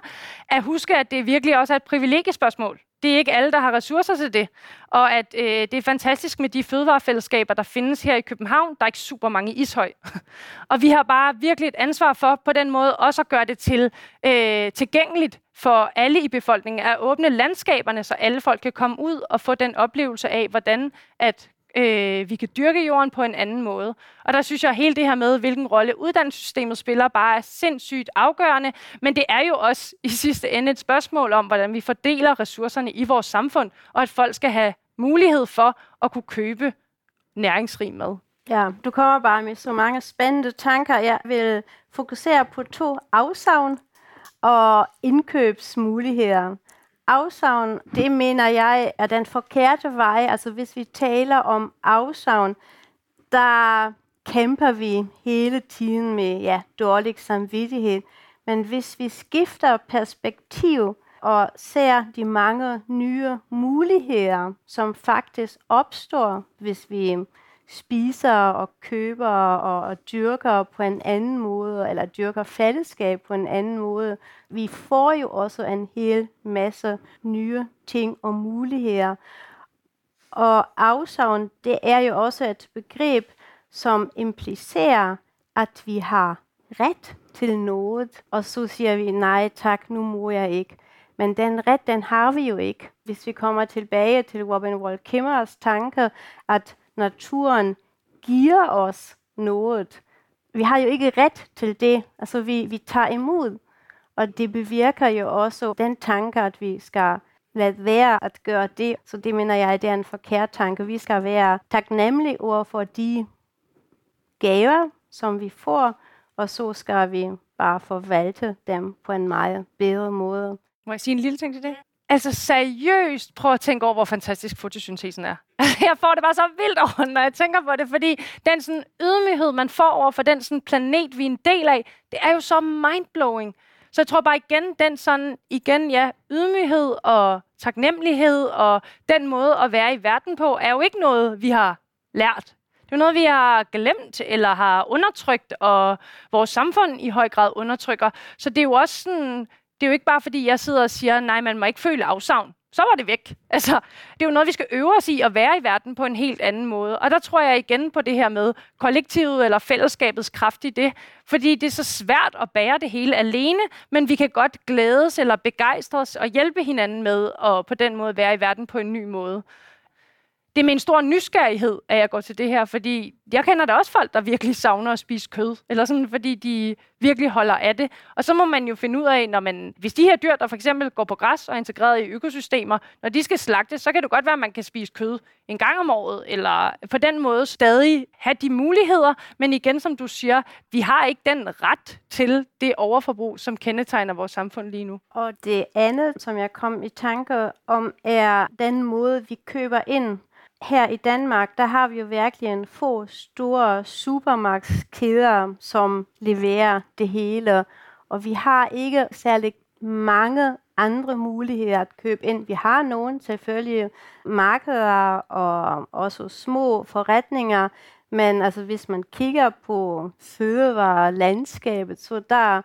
at huske, at det virkelig også er et privilegiespørgsmål. Det er ikke alle, der har ressourcer til det. Og at øh, det er fantastisk med de fødevarefællesskaber, der findes her i København. Der er ikke super mange i Ishøj. [LAUGHS] og vi har bare virkelig et ansvar for på den måde også at gøre det til øh, tilgængeligt for alle i befolkningen, at åbne landskaberne, så alle folk kan komme ud og få den oplevelse af, hvordan at øh, vi kan dyrke jorden på en anden måde. Og der synes jeg, at hele det her med, hvilken rolle uddannelsessystemet spiller, bare er sindssygt afgørende. Men det er jo også i sidste ende et spørgsmål om, hvordan vi fordeler ressourcerne i vores samfund, og at folk skal have mulighed for at kunne købe næringsrig mad. Ja, du kommer bare med så mange spændende tanker. Jeg vil fokusere på to afsavn og indkøbsmuligheder afsavn, det mener jeg er den forkerte vej. Altså hvis vi taler om afsavn, der kæmper vi hele tiden med ja, dårlig samvittighed. Men hvis vi skifter perspektiv og ser de mange nye muligheder, som faktisk opstår, hvis vi spiser og køber og, og dyrker på en anden måde, eller dyrker fællesskab på en anden måde. Vi får jo også en hel masse nye ting og muligheder. Og afsavn, det er jo også et begreb, som implicerer, at vi har ret til noget, og så siger vi, nej tak, nu må jeg ikke. Men den ret, den har vi jo ikke. Hvis vi kommer tilbage til Robin Wall Kimmers tanke, at naturen giver os noget. Vi har jo ikke ret til det. Altså, vi, vi tager imod. Og det bevirker jo også den tanke, at vi skal lade være at gøre det. Så det mener jeg, det er en forkert tanke. Vi skal være taknemmelige over for de gaver, som vi får, og så skal vi bare forvalte dem på en meget bedre måde. Må jeg sige en lille ting til det? Altså seriøst, prøv at tænke over, hvor fantastisk fotosyntesen er. [LAUGHS] Altså, jeg får det bare så vildt over, når jeg tænker på det, fordi den sådan ydmyghed, man får over for den sådan planet, vi er en del af, det er jo så mindblowing. Så jeg tror bare igen, den sådan, igen, ja, ydmyghed og taknemmelighed og den måde at være i verden på, er jo ikke noget, vi har lært. Det er noget, vi har glemt eller har undertrykt, og vores samfund i høj grad undertrykker. Så det er jo også sådan, det er jo ikke bare fordi, jeg sidder og siger, nej, man må ikke føle afsavn så var det væk. Altså, det er jo noget, vi skal øve os i at være i verden på en helt anden måde. Og der tror jeg igen på det her med kollektivet eller fællesskabets kraft i det. Fordi det er så svært at bære det hele alene, men vi kan godt glædes eller begejstres og hjælpe hinanden med at på den måde være i verden på en ny måde det er med en stor nysgerrighed, at jeg går til det her, fordi jeg kender da også folk, der virkelig savner at spise kød, eller sådan, fordi de virkelig holder af det. Og så må man jo finde ud af, når man, hvis de her dyr, der for eksempel går på græs og er integreret i økosystemer, når de skal slagtes, så kan det godt være, at man kan spise kød en gang om året, eller på den måde stadig have de muligheder. Men igen, som du siger, vi har ikke den ret til det overforbrug, som kendetegner vores samfund lige nu. Og det andet, som jeg kom i tanke om, er den måde, vi køber ind her i Danmark, der har vi jo virkelig en få store supermarkedskæder, som leverer det hele. Og vi har ikke særlig mange andre muligheder at købe ind. Vi har nogle selvfølgelig markeder og også små forretninger, men altså hvis man kigger på fødevarelandskabet, så der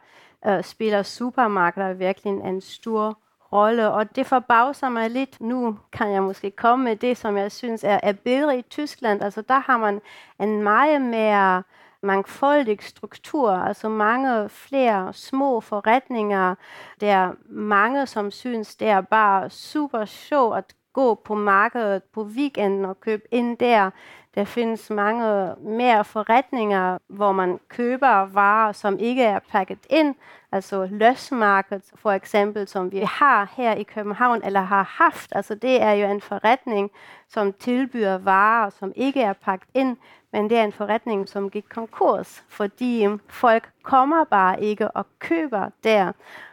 øh, spiller supermarkeder virkelig en, en stor rolle, og det forbavser mig lidt. Nu kan jeg måske komme med det, som jeg synes er, er bedre i Tyskland. Altså der har man en meget mere mangfoldig struktur, altså mange flere små forretninger. Der er mange, som synes, det er bare super sjovt at gå på markedet på weekenden og købe ind der. Der findes mange mere forretninger, hvor man køber varer, som ikke er pakket ind. Altså løsmarked for eksempel, som vi har her i København, eller har haft. Altså det er jo en forretning, som tilbyder varer, som ikke er pakket ind, men det er en forretning, som gik konkurs, fordi folk kommer bare ikke og køber der.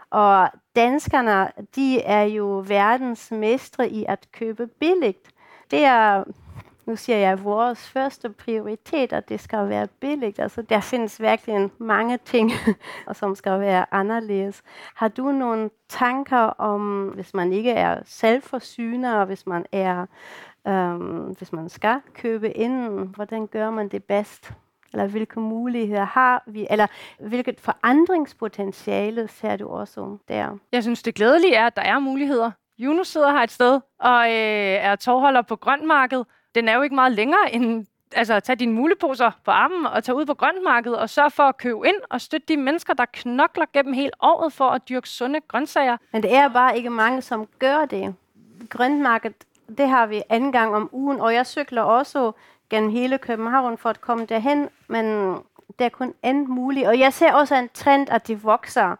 Og danskerne, de er jo verdensmestre i at købe billigt. Det er nu siger jeg, vores første prioritet, at det skal være billigt. Altså, der findes virkelig mange ting, [LAUGHS] som skal være anderledes. Har du nogle tanker om, hvis man ikke er selvforsyner, og hvis man er, øhm, hvis man skal købe ind, hvordan gør man det bedst? Eller hvilke muligheder har vi? Eller hvilket forandringspotentiale ser du også der? Jeg synes, det glædelige er, at der er muligheder. Juno sidder her et sted og øh, er tovholder på grøntmarkedet, den er jo ikke meget længere end altså, tage dine muleposer på armen og tage ud på grøntmarkedet og sørge for at købe ind og støtte de mennesker, der knokler gennem hele året for at dyrke sunde grøntsager. Men det er bare ikke mange, som gør det. Grøntmarkedet, det har vi anden gang om ugen, og jeg cykler også gennem hele København for at komme derhen, men det er kun end muligt. Og jeg ser også en trend, at det vokser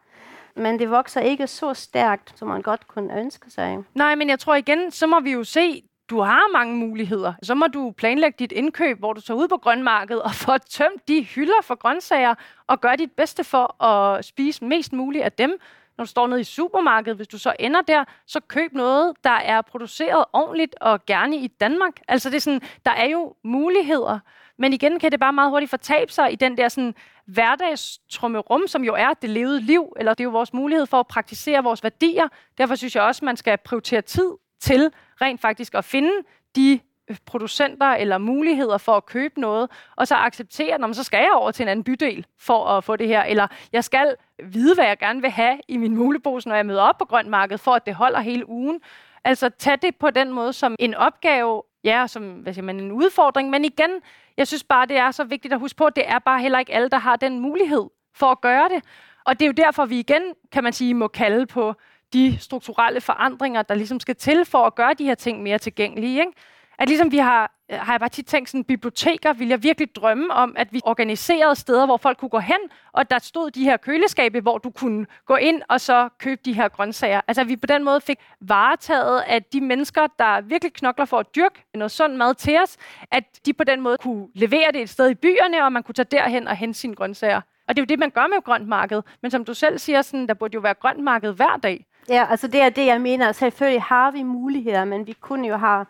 men det vokser ikke så stærkt, som man godt kunne ønske sig. Nej, men jeg tror igen, så må vi jo se du har mange muligheder. Så må du planlægge dit indkøb, hvor du tager ud på grønmarkedet og får tømt de hylder for grøntsager og gør dit bedste for at spise mest muligt af dem. Når du står nede i supermarkedet, hvis du så ender der, så køb noget, der er produceret ordentligt og gerne i Danmark. Altså det er sådan, der er jo muligheder. Men igen kan det bare meget hurtigt fortabe sig i den der sådan hverdagstrummerum, som jo er det levede liv, eller det er jo vores mulighed for at praktisere vores værdier. Derfor synes jeg også, at man skal prioritere tid til rent faktisk at finde de øh, producenter eller muligheder for at købe noget, og så acceptere, når så skal jeg over til en anden bydel for at få det her, eller jeg skal vide, hvad jeg gerne vil have i min mulebose, når jeg møder op på grøntmarkedet, for at det holder hele ugen. Altså tag det på den måde som en opgave, ja, som hvad siger man, en udfordring, men igen, jeg synes bare, det er så vigtigt at huske på, at det er bare heller ikke alle, der har den mulighed for at gøre det. Og det er jo derfor, vi igen, kan man sige, må kalde på de strukturelle forandringer, der ligesom skal til for at gøre de her ting mere tilgængelige. Ikke? At ligesom vi har, øh, har jeg bare tit tænkt sådan, biblioteker vil jeg virkelig drømme om, at vi organiserede steder, hvor folk kunne gå hen, og der stod de her køleskabe, hvor du kunne gå ind og så købe de her grøntsager. Altså at vi på den måde fik varetaget, at de mennesker, der virkelig knokler for at dyrke noget sund mad til os, at de på den måde kunne levere det et sted i byerne, og man kunne tage derhen og hente sine grøntsager. Og det er jo det, man gør med grønt marked. Men som du selv siger, sådan, der burde jo være grønt marked hver dag. Ja, altså det er det, jeg mener. Selvfølgelig har vi muligheder, men vi kunne jo have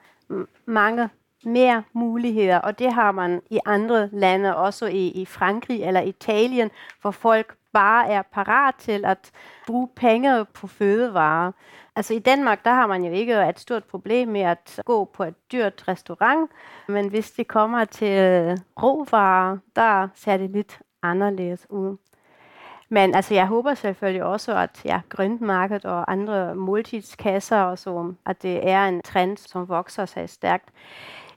mange mere muligheder, og det har man i andre lande, også i, i Frankrig eller Italien, hvor folk bare er parat til at bruge penge på fødevarer. Altså i Danmark, der har man jo ikke et stort problem med at gå på et dyrt restaurant, men hvis det kommer til råvarer, der ser det lidt anderledes ud. Men altså, jeg håber selvfølgelig også, at ja, grøntmarkedet og andre multidskasser og så, at det er en trend, som vokser sig stærkt.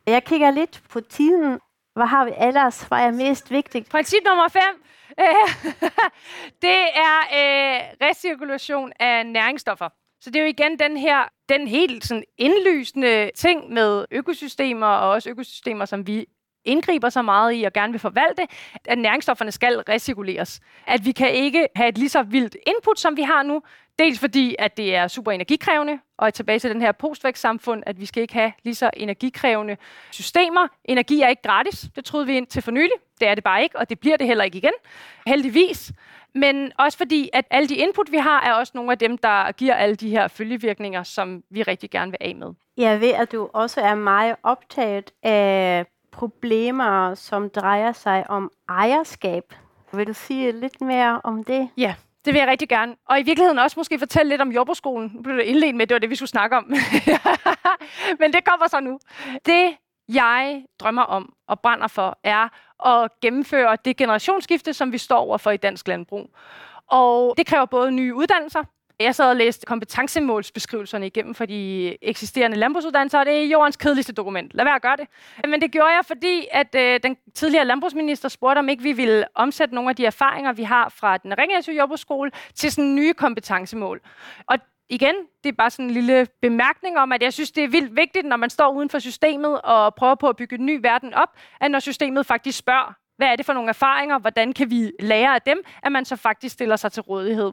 Jeg kigger lidt på tiden. Hvad har vi ellers? Hvad er mest vigtigt? Princip nummer 5. [LAUGHS] det er øh, recirkulation af næringsstoffer. Så det er jo igen den her, den helt sådan indlysende ting med økosystemer, og også økosystemer, som vi indgriber så meget i og gerne vil forvalte, at næringsstofferne skal recirkuleres. At vi kan ikke have et lige så vildt input, som vi har nu. Dels fordi, at det er super energikrævende, og tilbage til den her postvækstsamfund, at vi skal ikke have lige så energikrævende systemer. Energi er ikke gratis, det troede vi ind til for nylig. Det er det bare ikke, og det bliver det heller ikke igen, heldigvis. Men også fordi, at alle de input, vi har, er også nogle af dem, der giver alle de her følgevirkninger, som vi rigtig gerne vil af med. Jeg ved, at du også er meget optaget af problemer, som drejer sig om ejerskab. Vil du sige lidt mere om det? Ja, det vil jeg rigtig gerne. Og i virkeligheden også måske fortælle lidt om jordbrugsskolen. Nu blev det indledt med, det var det, vi skulle snakke om. [LAUGHS] Men det kommer så nu. Det, jeg drømmer om og brænder for, er at gennemføre det generationsskifte, som vi står over for i dansk landbrug. Og det kræver både nye uddannelser, jeg sad og læste kompetencemålsbeskrivelserne igennem for de eksisterende landbrugsuddannelser, og det er jordens kedeligste dokument. Lad være at gøre det. Men det gjorde jeg, fordi at øh, den tidligere landbrugsminister spurgte, om ikke vi ville omsætte nogle af de erfaringer, vi har fra den Ringersø Jordbrugsskole, til sådan nye kompetencemål. Og igen, det er bare sådan en lille bemærkning om, at jeg synes, det er vildt vigtigt, når man står uden for systemet og prøver på at bygge en ny verden op, at når systemet faktisk spørger, hvad er det for nogle erfaringer, hvordan kan vi lære af dem, at man så faktisk stiller sig til rådighed.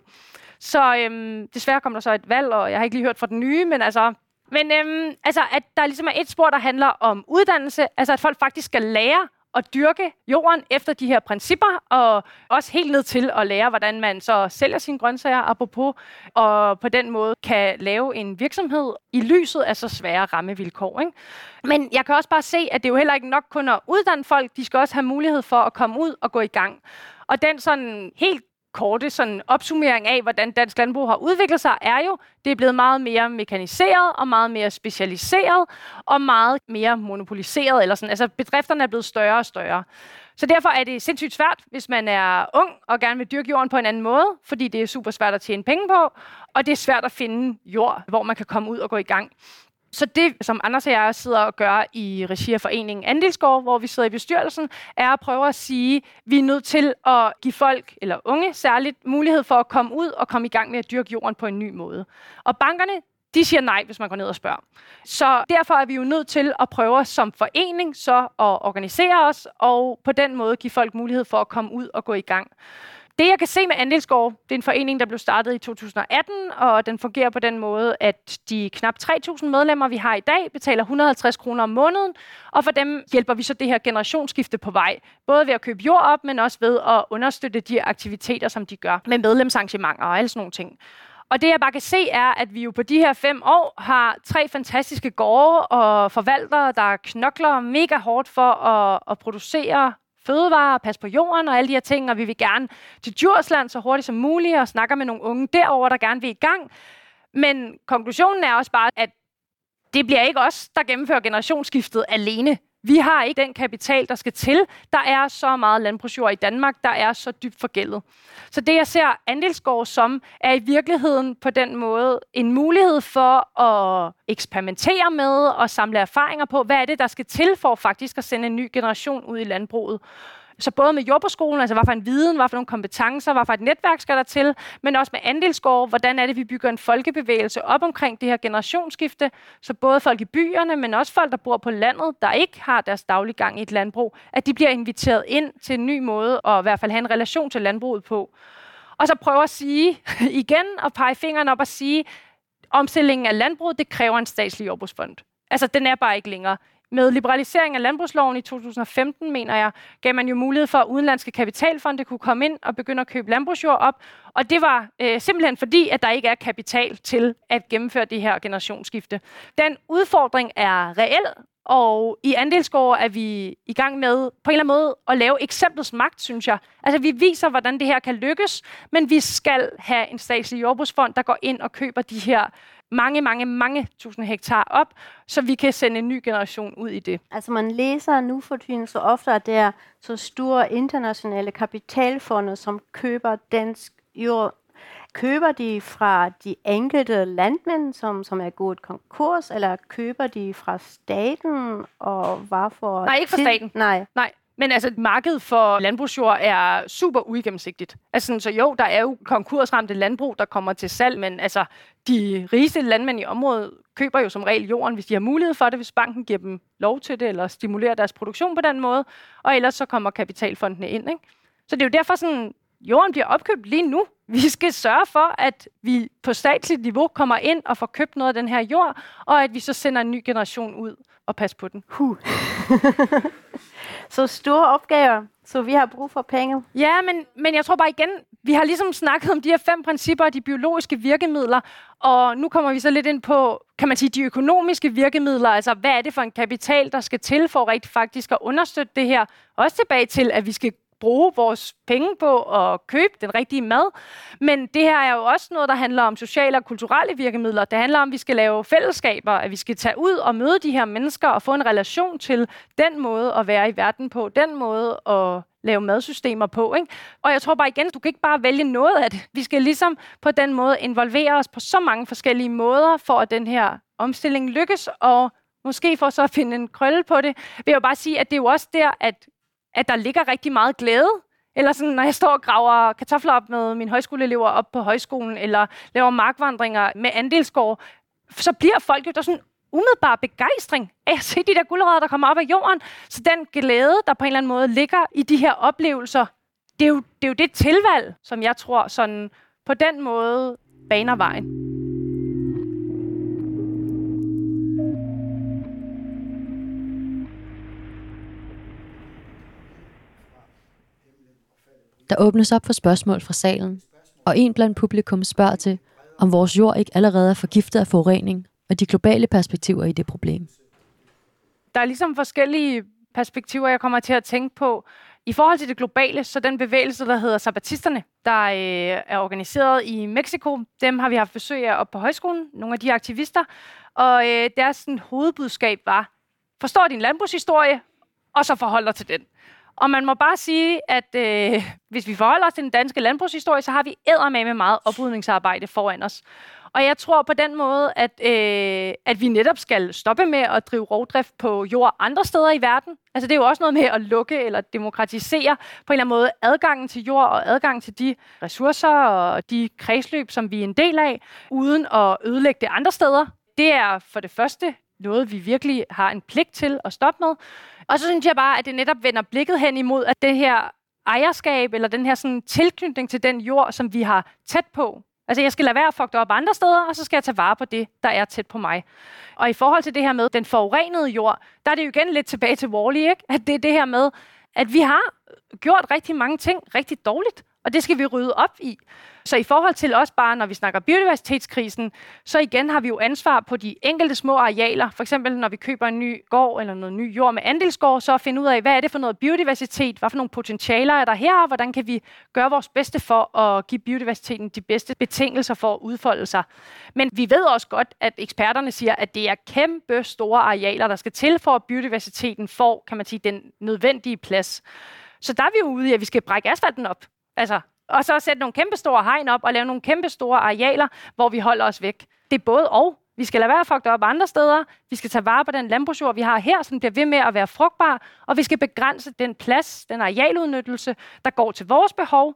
Så øhm, desværre kommer der så et valg, og jeg har ikke lige hørt fra den nye, men altså... Men øhm, altså, at der ligesom er et spor, der handler om uddannelse, altså at folk faktisk skal lære at dyrke jorden efter de her principper, og også helt ned til at lære, hvordan man så sælger sine grøntsager, apropos, og på den måde kan lave en virksomhed i lyset af så svære rammevilkår. Ikke? Men jeg kan også bare se, at det er jo heller ikke nok kun at uddanne folk, de skal også have mulighed for at komme ud og gå i gang. Og den sådan helt korte sådan opsummering af, hvordan dansk landbrug har udviklet sig, er jo, det er blevet meget mere mekaniseret og meget mere specialiseret og meget mere monopoliseret. Eller sådan. Altså bedrifterne er blevet større og større. Så derfor er det sindssygt svært, hvis man er ung og gerne vil dyrke jorden på en anden måde, fordi det er super svært at tjene penge på, og det er svært at finde jord, hvor man kan komme ud og gå i gang. Så det, som Anders og jeg sidder og gør i regi af foreningen Andelsgård, hvor vi sidder i bestyrelsen, er at prøve at sige, at vi er nødt til at give folk, eller unge særligt, mulighed for at komme ud og komme i gang med at dyrke jorden på en ny måde. Og bankerne, de siger nej, hvis man går ned og spørger. Så derfor er vi jo nødt til at prøve som forening så at organisere os, og på den måde give folk mulighed for at komme ud og gå i gang. Det, jeg kan se med Andelsgård, det er en forening, der blev startet i 2018, og den fungerer på den måde, at de knap 3.000 medlemmer, vi har i dag, betaler 150 kroner om måneden, og for dem hjælper vi så det her generationsskifte på vej, både ved at købe jord op, men også ved at understøtte de aktiviteter, som de gør med medlemsarrangementer og alle sådan nogle ting. Og det jeg bare kan se er, at vi jo på de her fem år har tre fantastiske gårde og forvaltere, der knokler mega hårdt for at, at producere fødevarer, passe på jorden og alle de her ting, og vi vil gerne til Djursland så hurtigt som muligt og snakker med nogle unge derover der gerne vil i gang. Men konklusionen er også bare, at det bliver ikke os, der gennemfører generationsskiftet alene. Vi har ikke den kapital, der skal til. Der er så meget landbrugsjord i Danmark, der er så dybt forgældet. Så det, jeg ser andelsgård som, er i virkeligheden på den måde en mulighed for at eksperimentere med og samle erfaringer på, hvad er det, der skal til for faktisk at sende en ny generation ud i landbruget. Så både med jordbrugsskolen, altså hvad for en viden, hvad for nogle kompetencer, hvad for et netværk skal der til, men også med andelsgård, hvordan er det, vi bygger en folkebevægelse op omkring det her generationsskifte, så både folk i byerne, men også folk, der bor på landet, der ikke har deres daglige gang i et landbrug, at de bliver inviteret ind til en ny måde, og i hvert fald have en relation til landbruget på. Og så prøve at sige [LAUGHS] igen, og pege fingeren op og sige, omstillingen af landbruget, det kræver en statslig jordbrugsfond. Altså, den er bare ikke længere med liberalisering af landbrugsloven i 2015, mener jeg, gav man jo mulighed for, at udenlandske kapitalfonde kunne komme ind og begynde at købe landbrugsjord op. Og det var øh, simpelthen fordi, at der ikke er kapital til at gennemføre det her generationsskifte. Den udfordring er reel, og i andelsgård er vi i gang med på en eller anden måde at lave eksemplets magt, synes jeg. Altså vi viser, hvordan det her kan lykkes, men vi skal have en statslig jordbrugsfond, der går ind og køber de her mange, mange, mange tusind hektar op, så vi kan sende en ny generation ud i det. Altså man læser nu for tiden så ofte, at der er så store internationale kapitalfonde, som køber dansk jord køber de fra de enkelte landmænd, som, som er gået konkurs, eller køber de fra staten, og hvorfor? Nej, ikke fra staten. Nej. Nej. Men altså, markedet for landbrugsjord er super uigennemsigtigt. Altså, så jo, der er jo konkursramte landbrug, der kommer til salg, men altså, de rigeste landmænd i området køber jo som regel jorden, hvis de har mulighed for det, hvis banken giver dem lov til det, eller stimulerer deres produktion på den måde, og ellers så kommer kapitalfondene ind. Ikke? Så det er jo derfor sådan, jorden bliver opkøbt lige nu. Vi skal sørge for, at vi på statsligt niveau kommer ind og får købt noget af den her jord, og at vi så sender en ny generation ud og passer på den. Huh. [LAUGHS] så store opgaver, så vi har brug for penge. Ja, men, men jeg tror bare igen, vi har ligesom snakket om de her fem principper og de biologiske virkemidler, og nu kommer vi så lidt ind på, kan man sige, de økonomiske virkemidler, altså hvad er det for en kapital, der skal til for rigtig faktisk at understøtte det her, også tilbage til, at vi skal bruge vores penge på at købe den rigtige mad. Men det her er jo også noget, der handler om sociale og kulturelle virkemidler. Det handler om, at vi skal lave fællesskaber, at vi skal tage ud og møde de her mennesker og få en relation til den måde at være i verden på, den måde at lave madsystemer på. Ikke? Og jeg tror bare igen, du kan ikke bare vælge noget af det. Vi skal ligesom på den måde involvere os på så mange forskellige måder, for at den her omstilling lykkes, og måske for så at finde en krølle på det, vil jeg bare sige, at det er jo også der, at at der ligger rigtig meget glæde. Eller sådan, når jeg står og graver kartofler op med mine højskoleelever op på højskolen, eller laver markvandringer med andelsgård, så bliver folk jo der sådan umiddelbar begejstring af at se de der guldrødder, der kommer op af jorden. Så den glæde, der på en eller anden måde ligger i de her oplevelser, det er jo det, er jo det tilvalg, som jeg tror sådan på den måde baner vejen. Der åbnes op for spørgsmål fra salen, og en blandt publikum spørger til, om vores jord ikke allerede er forgiftet af forurening, og de globale perspektiver i det problem. Der er ligesom forskellige perspektiver, jeg kommer til at tænke på. I forhold til det globale, så den bevægelse, der hedder Sabatisterne, der øh, er organiseret i Mexico, dem har vi haft besøg af op på højskolen, nogle af de aktivister, og øh, deres sådan, hovedbudskab var, forstår din landbrugshistorie, og så forhold dig til den. Og man må bare sige, at øh, hvis vi forholder os til den danske landbrugshistorie, så har vi med meget oprydningsarbejde foran os. Og jeg tror på den måde, at, øh, at vi netop skal stoppe med at drive rovdrift på jord andre steder i verden. Altså det er jo også noget med at lukke eller demokratisere på en eller anden måde adgangen til jord og adgang til de ressourcer og de kredsløb, som vi er en del af, uden at ødelægge det andre steder. Det er for det første noget, vi virkelig har en pligt til at stoppe med. Og så synes jeg bare, at det netop vender blikket hen imod, at det her ejerskab, eller den her sådan, tilknytning til den jord, som vi har tæt på. Altså, jeg skal lade være at fuck det op andre steder, og så skal jeg tage vare på det, der er tæt på mig. Og i forhold til det her med den forurenede jord, der er det jo igen lidt tilbage til Wall-E, ikke? At det er det her med, at vi har gjort rigtig mange ting rigtig dårligt, og det skal vi rydde op i. Så i forhold til også bare, når vi snakker biodiversitetskrisen, så igen har vi jo ansvar på de enkelte små arealer. For eksempel når vi køber en ny gård eller noget ny jord med andelsgård, så at finde ud af, hvad er det for noget biodiversitet? Hvad for nogle potentialer er der her? Og hvordan kan vi gøre vores bedste for at give biodiversiteten de bedste betingelser for at udfolde sig? Men vi ved også godt, at eksperterne siger, at det er kæmpe store arealer, der skal til for, at biodiversiteten får, kan man sige, den nødvendige plads. Så der er vi jo ude i, at vi skal brække asfalten op. Altså, og så sætte nogle kæmpe store hegn op og lave nogle kæmpe store arealer, hvor vi holder os væk. Det er både og. Vi skal lade være at op andre steder. Vi skal tage vare på den landbrugsjord, vi har her, som bliver ved med at være frugtbar. Og vi skal begrænse den plads, den arealudnyttelse, der går til vores behov.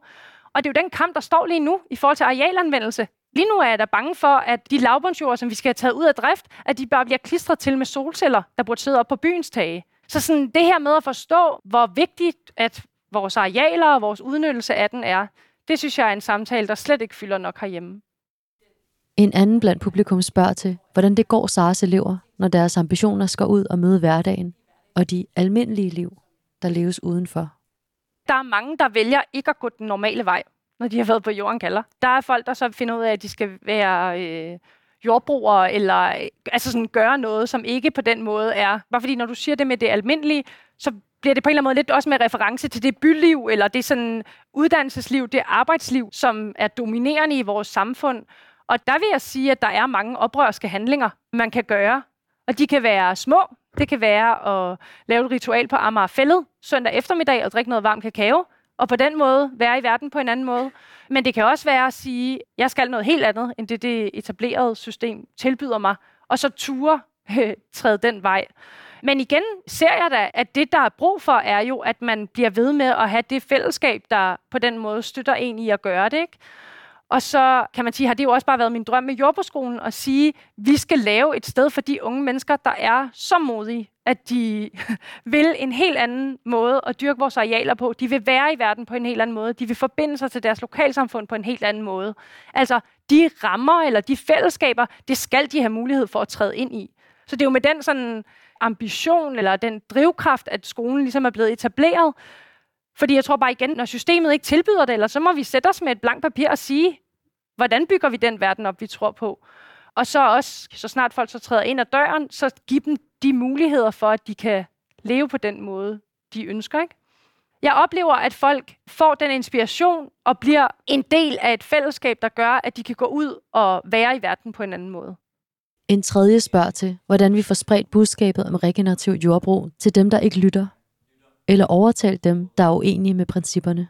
Og det er jo den kamp, der står lige nu i forhold til arealanvendelse. Lige nu er jeg da bange for, at de lavbundsjord, som vi skal have taget ud af drift, at de bare bliver klistret til med solceller, der burde sidde op på byens tage. Så sådan det her med at forstå, hvor vigtigt, at vores arealer og vores udnyttelse af den er, det synes jeg er en samtale, der slet ikke fylder nok herhjemme. En anden blandt publikum spørger til, hvordan det går Saras elever, når deres ambitioner skal ud og møde hverdagen og de almindelige liv, der leves udenfor. Der er mange, der vælger ikke at gå den normale vej, når de har været på jorden kalder. Der er folk, der så finder ud af, at de skal være øh, jordbrugere, eller øh, altså sådan gøre noget, som ikke på den måde er... Bare fordi, når du siger det med det almindelige, så bliver det på en eller anden måde lidt også med reference til det byliv, eller det sådan uddannelsesliv, det arbejdsliv, som er dominerende i vores samfund. Og der vil jeg sige, at der er mange oprørske handlinger, man kan gøre. Og de kan være små. Det kan være at lave et ritual på Amagerfællet søndag eftermiddag og drikke noget varm kakao. Og på den måde være i verden på en anden måde. Men det kan også være at sige, at jeg skal noget helt andet, end det det etablerede system tilbyder mig. Og så ture [LAUGHS] træde den vej. Men igen ser jeg da, at det, der er brug for, er jo, at man bliver ved med at have det fællesskab, der på den måde støtter en i at gøre det. Ikke? Og så kan man sige, har det jo også bare været min drøm med jordbrugsskolen at sige, at vi skal lave et sted for de unge mennesker, der er så modige, at de [LAUGHS] vil en helt anden måde at dyrke vores arealer på. De vil være i verden på en helt anden måde. De vil forbinde sig til deres lokalsamfund på en helt anden måde. Altså, de rammer eller de fællesskaber, det skal de have mulighed for at træde ind i. Så det er jo med den sådan ambition eller den drivkraft, at skolen ligesom er blevet etableret. Fordi jeg tror bare igen, når systemet ikke tilbyder det, eller så må vi sætte os med et blankt papir og sige, hvordan bygger vi den verden op, vi tror på. Og så også, så snart folk så træder ind ad døren, så give dem de muligheder for, at de kan leve på den måde, de ønsker. Ikke? Jeg oplever, at folk får den inspiration og bliver en del af et fællesskab, der gør, at de kan gå ud og være i verden på en anden måde. En tredje spørger til, hvordan vi får spredt budskabet om regenerativ jordbrug til dem, der ikke lytter, eller overtalt dem, der er uenige med principperne.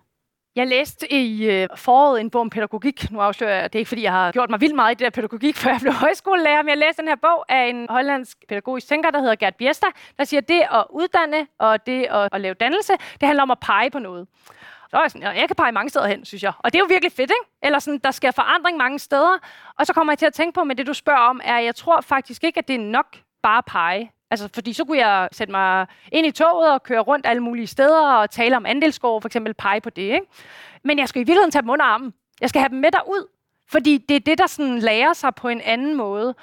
Jeg læste i øh, foråret en bog om pædagogik. Nu afslører jeg, det er ikke, fordi jeg har gjort mig vildt meget i det der pædagogik, før jeg blev [LAUGHS] højskolelærer, men jeg læste den her bog af en hollandsk pædagogisk tænker, der hedder Gert Biesta, der siger, at det at uddanne og det at, at lave dannelse, det handler om at pege på noget. Så er jeg, sådan, jeg kan pege mange steder hen, synes jeg. Og det er jo virkelig fedt, ikke? Eller sådan, der sker forandring mange steder. Og så kommer jeg til at tænke på, med det du spørger om, er, at jeg tror faktisk ikke, at det er nok bare at pege. Altså, fordi så kunne jeg sætte mig ind i toget og køre rundt alle mulige steder og tale om andelsgård, for eksempel pege på det, ikke? Men jeg skal i virkeligheden tage dem under armen. Jeg skal have dem med derud. Fordi det er det, der sådan lærer sig på en anden måde.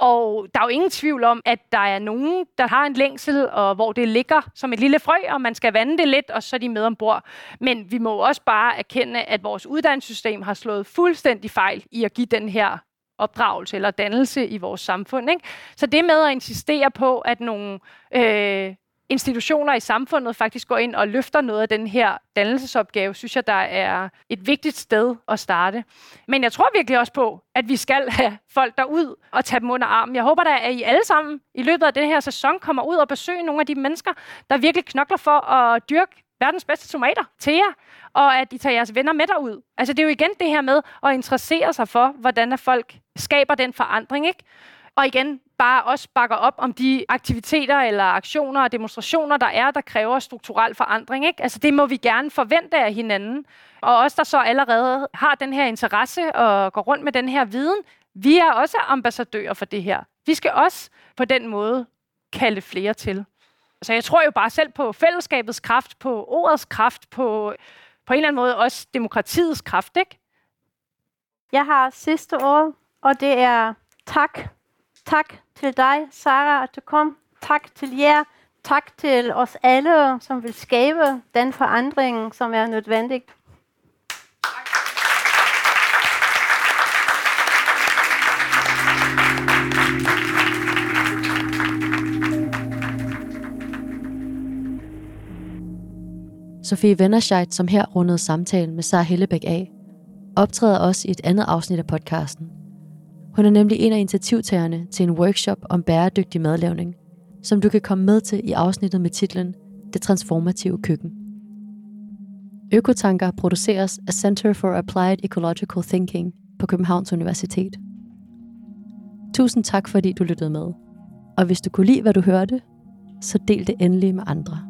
Og der er jo ingen tvivl om, at der er nogen, der har en længsel, og hvor det ligger som et lille frø, og man skal vande det lidt, og så er de med ombord. Men vi må også bare erkende, at vores uddannelsessystem har slået fuldstændig fejl i at give den her opdragelse eller dannelse i vores samfund. Ikke? Så det med at insistere på, at nogle øh, institutioner i samfundet faktisk går ind og løfter noget af den her dannelsesopgave, synes jeg, der er et vigtigt sted at starte. Men jeg tror virkelig også på, at vi skal have folk derud og tage dem under armen. Jeg håber da, at I alle sammen i løbet af den her sæson kommer ud og besøge nogle af de mennesker, der virkelig knokler for at dyrke verdens bedste tomater til jer, og at I tager jeres venner med derud. Altså det er jo igen det her med at interessere sig for, hvordan folk skaber den forandring, ikke? Og igen, bare også bakker op om de aktiviteter eller aktioner og demonstrationer, der er, der kræver strukturel forandring. Ikke? Altså det må vi gerne forvente af hinanden. Og os, der så allerede har den her interesse og går rundt med den her viden, vi er også ambassadører for det her. Vi skal også på den måde kalde flere til. Så jeg tror jo bare selv på fællesskabets kraft, på ordets kraft, på, på en eller anden måde også demokratiets kraft, ikke? Jeg har sidste ord, og det er tak. Tak til dig, Sara, at du kom. Tak til jer. Tak til os alle, som vil skabe den forandring, som er nødvendig. Sofie Vennerscheidt, som her rundede samtalen med Sara Hellebæk af, optræder også i et andet afsnit af podcasten. Hun er nemlig en af initiativtagerne til en workshop om bæredygtig madlavning, som du kan komme med til i afsnittet med titlen Det transformative køkken. Økotanker produceres af Center for Applied Ecological Thinking på Københavns Universitet. Tusind tak, fordi du lyttede med. Og hvis du kunne lide, hvad du hørte, så del det endelig med andre.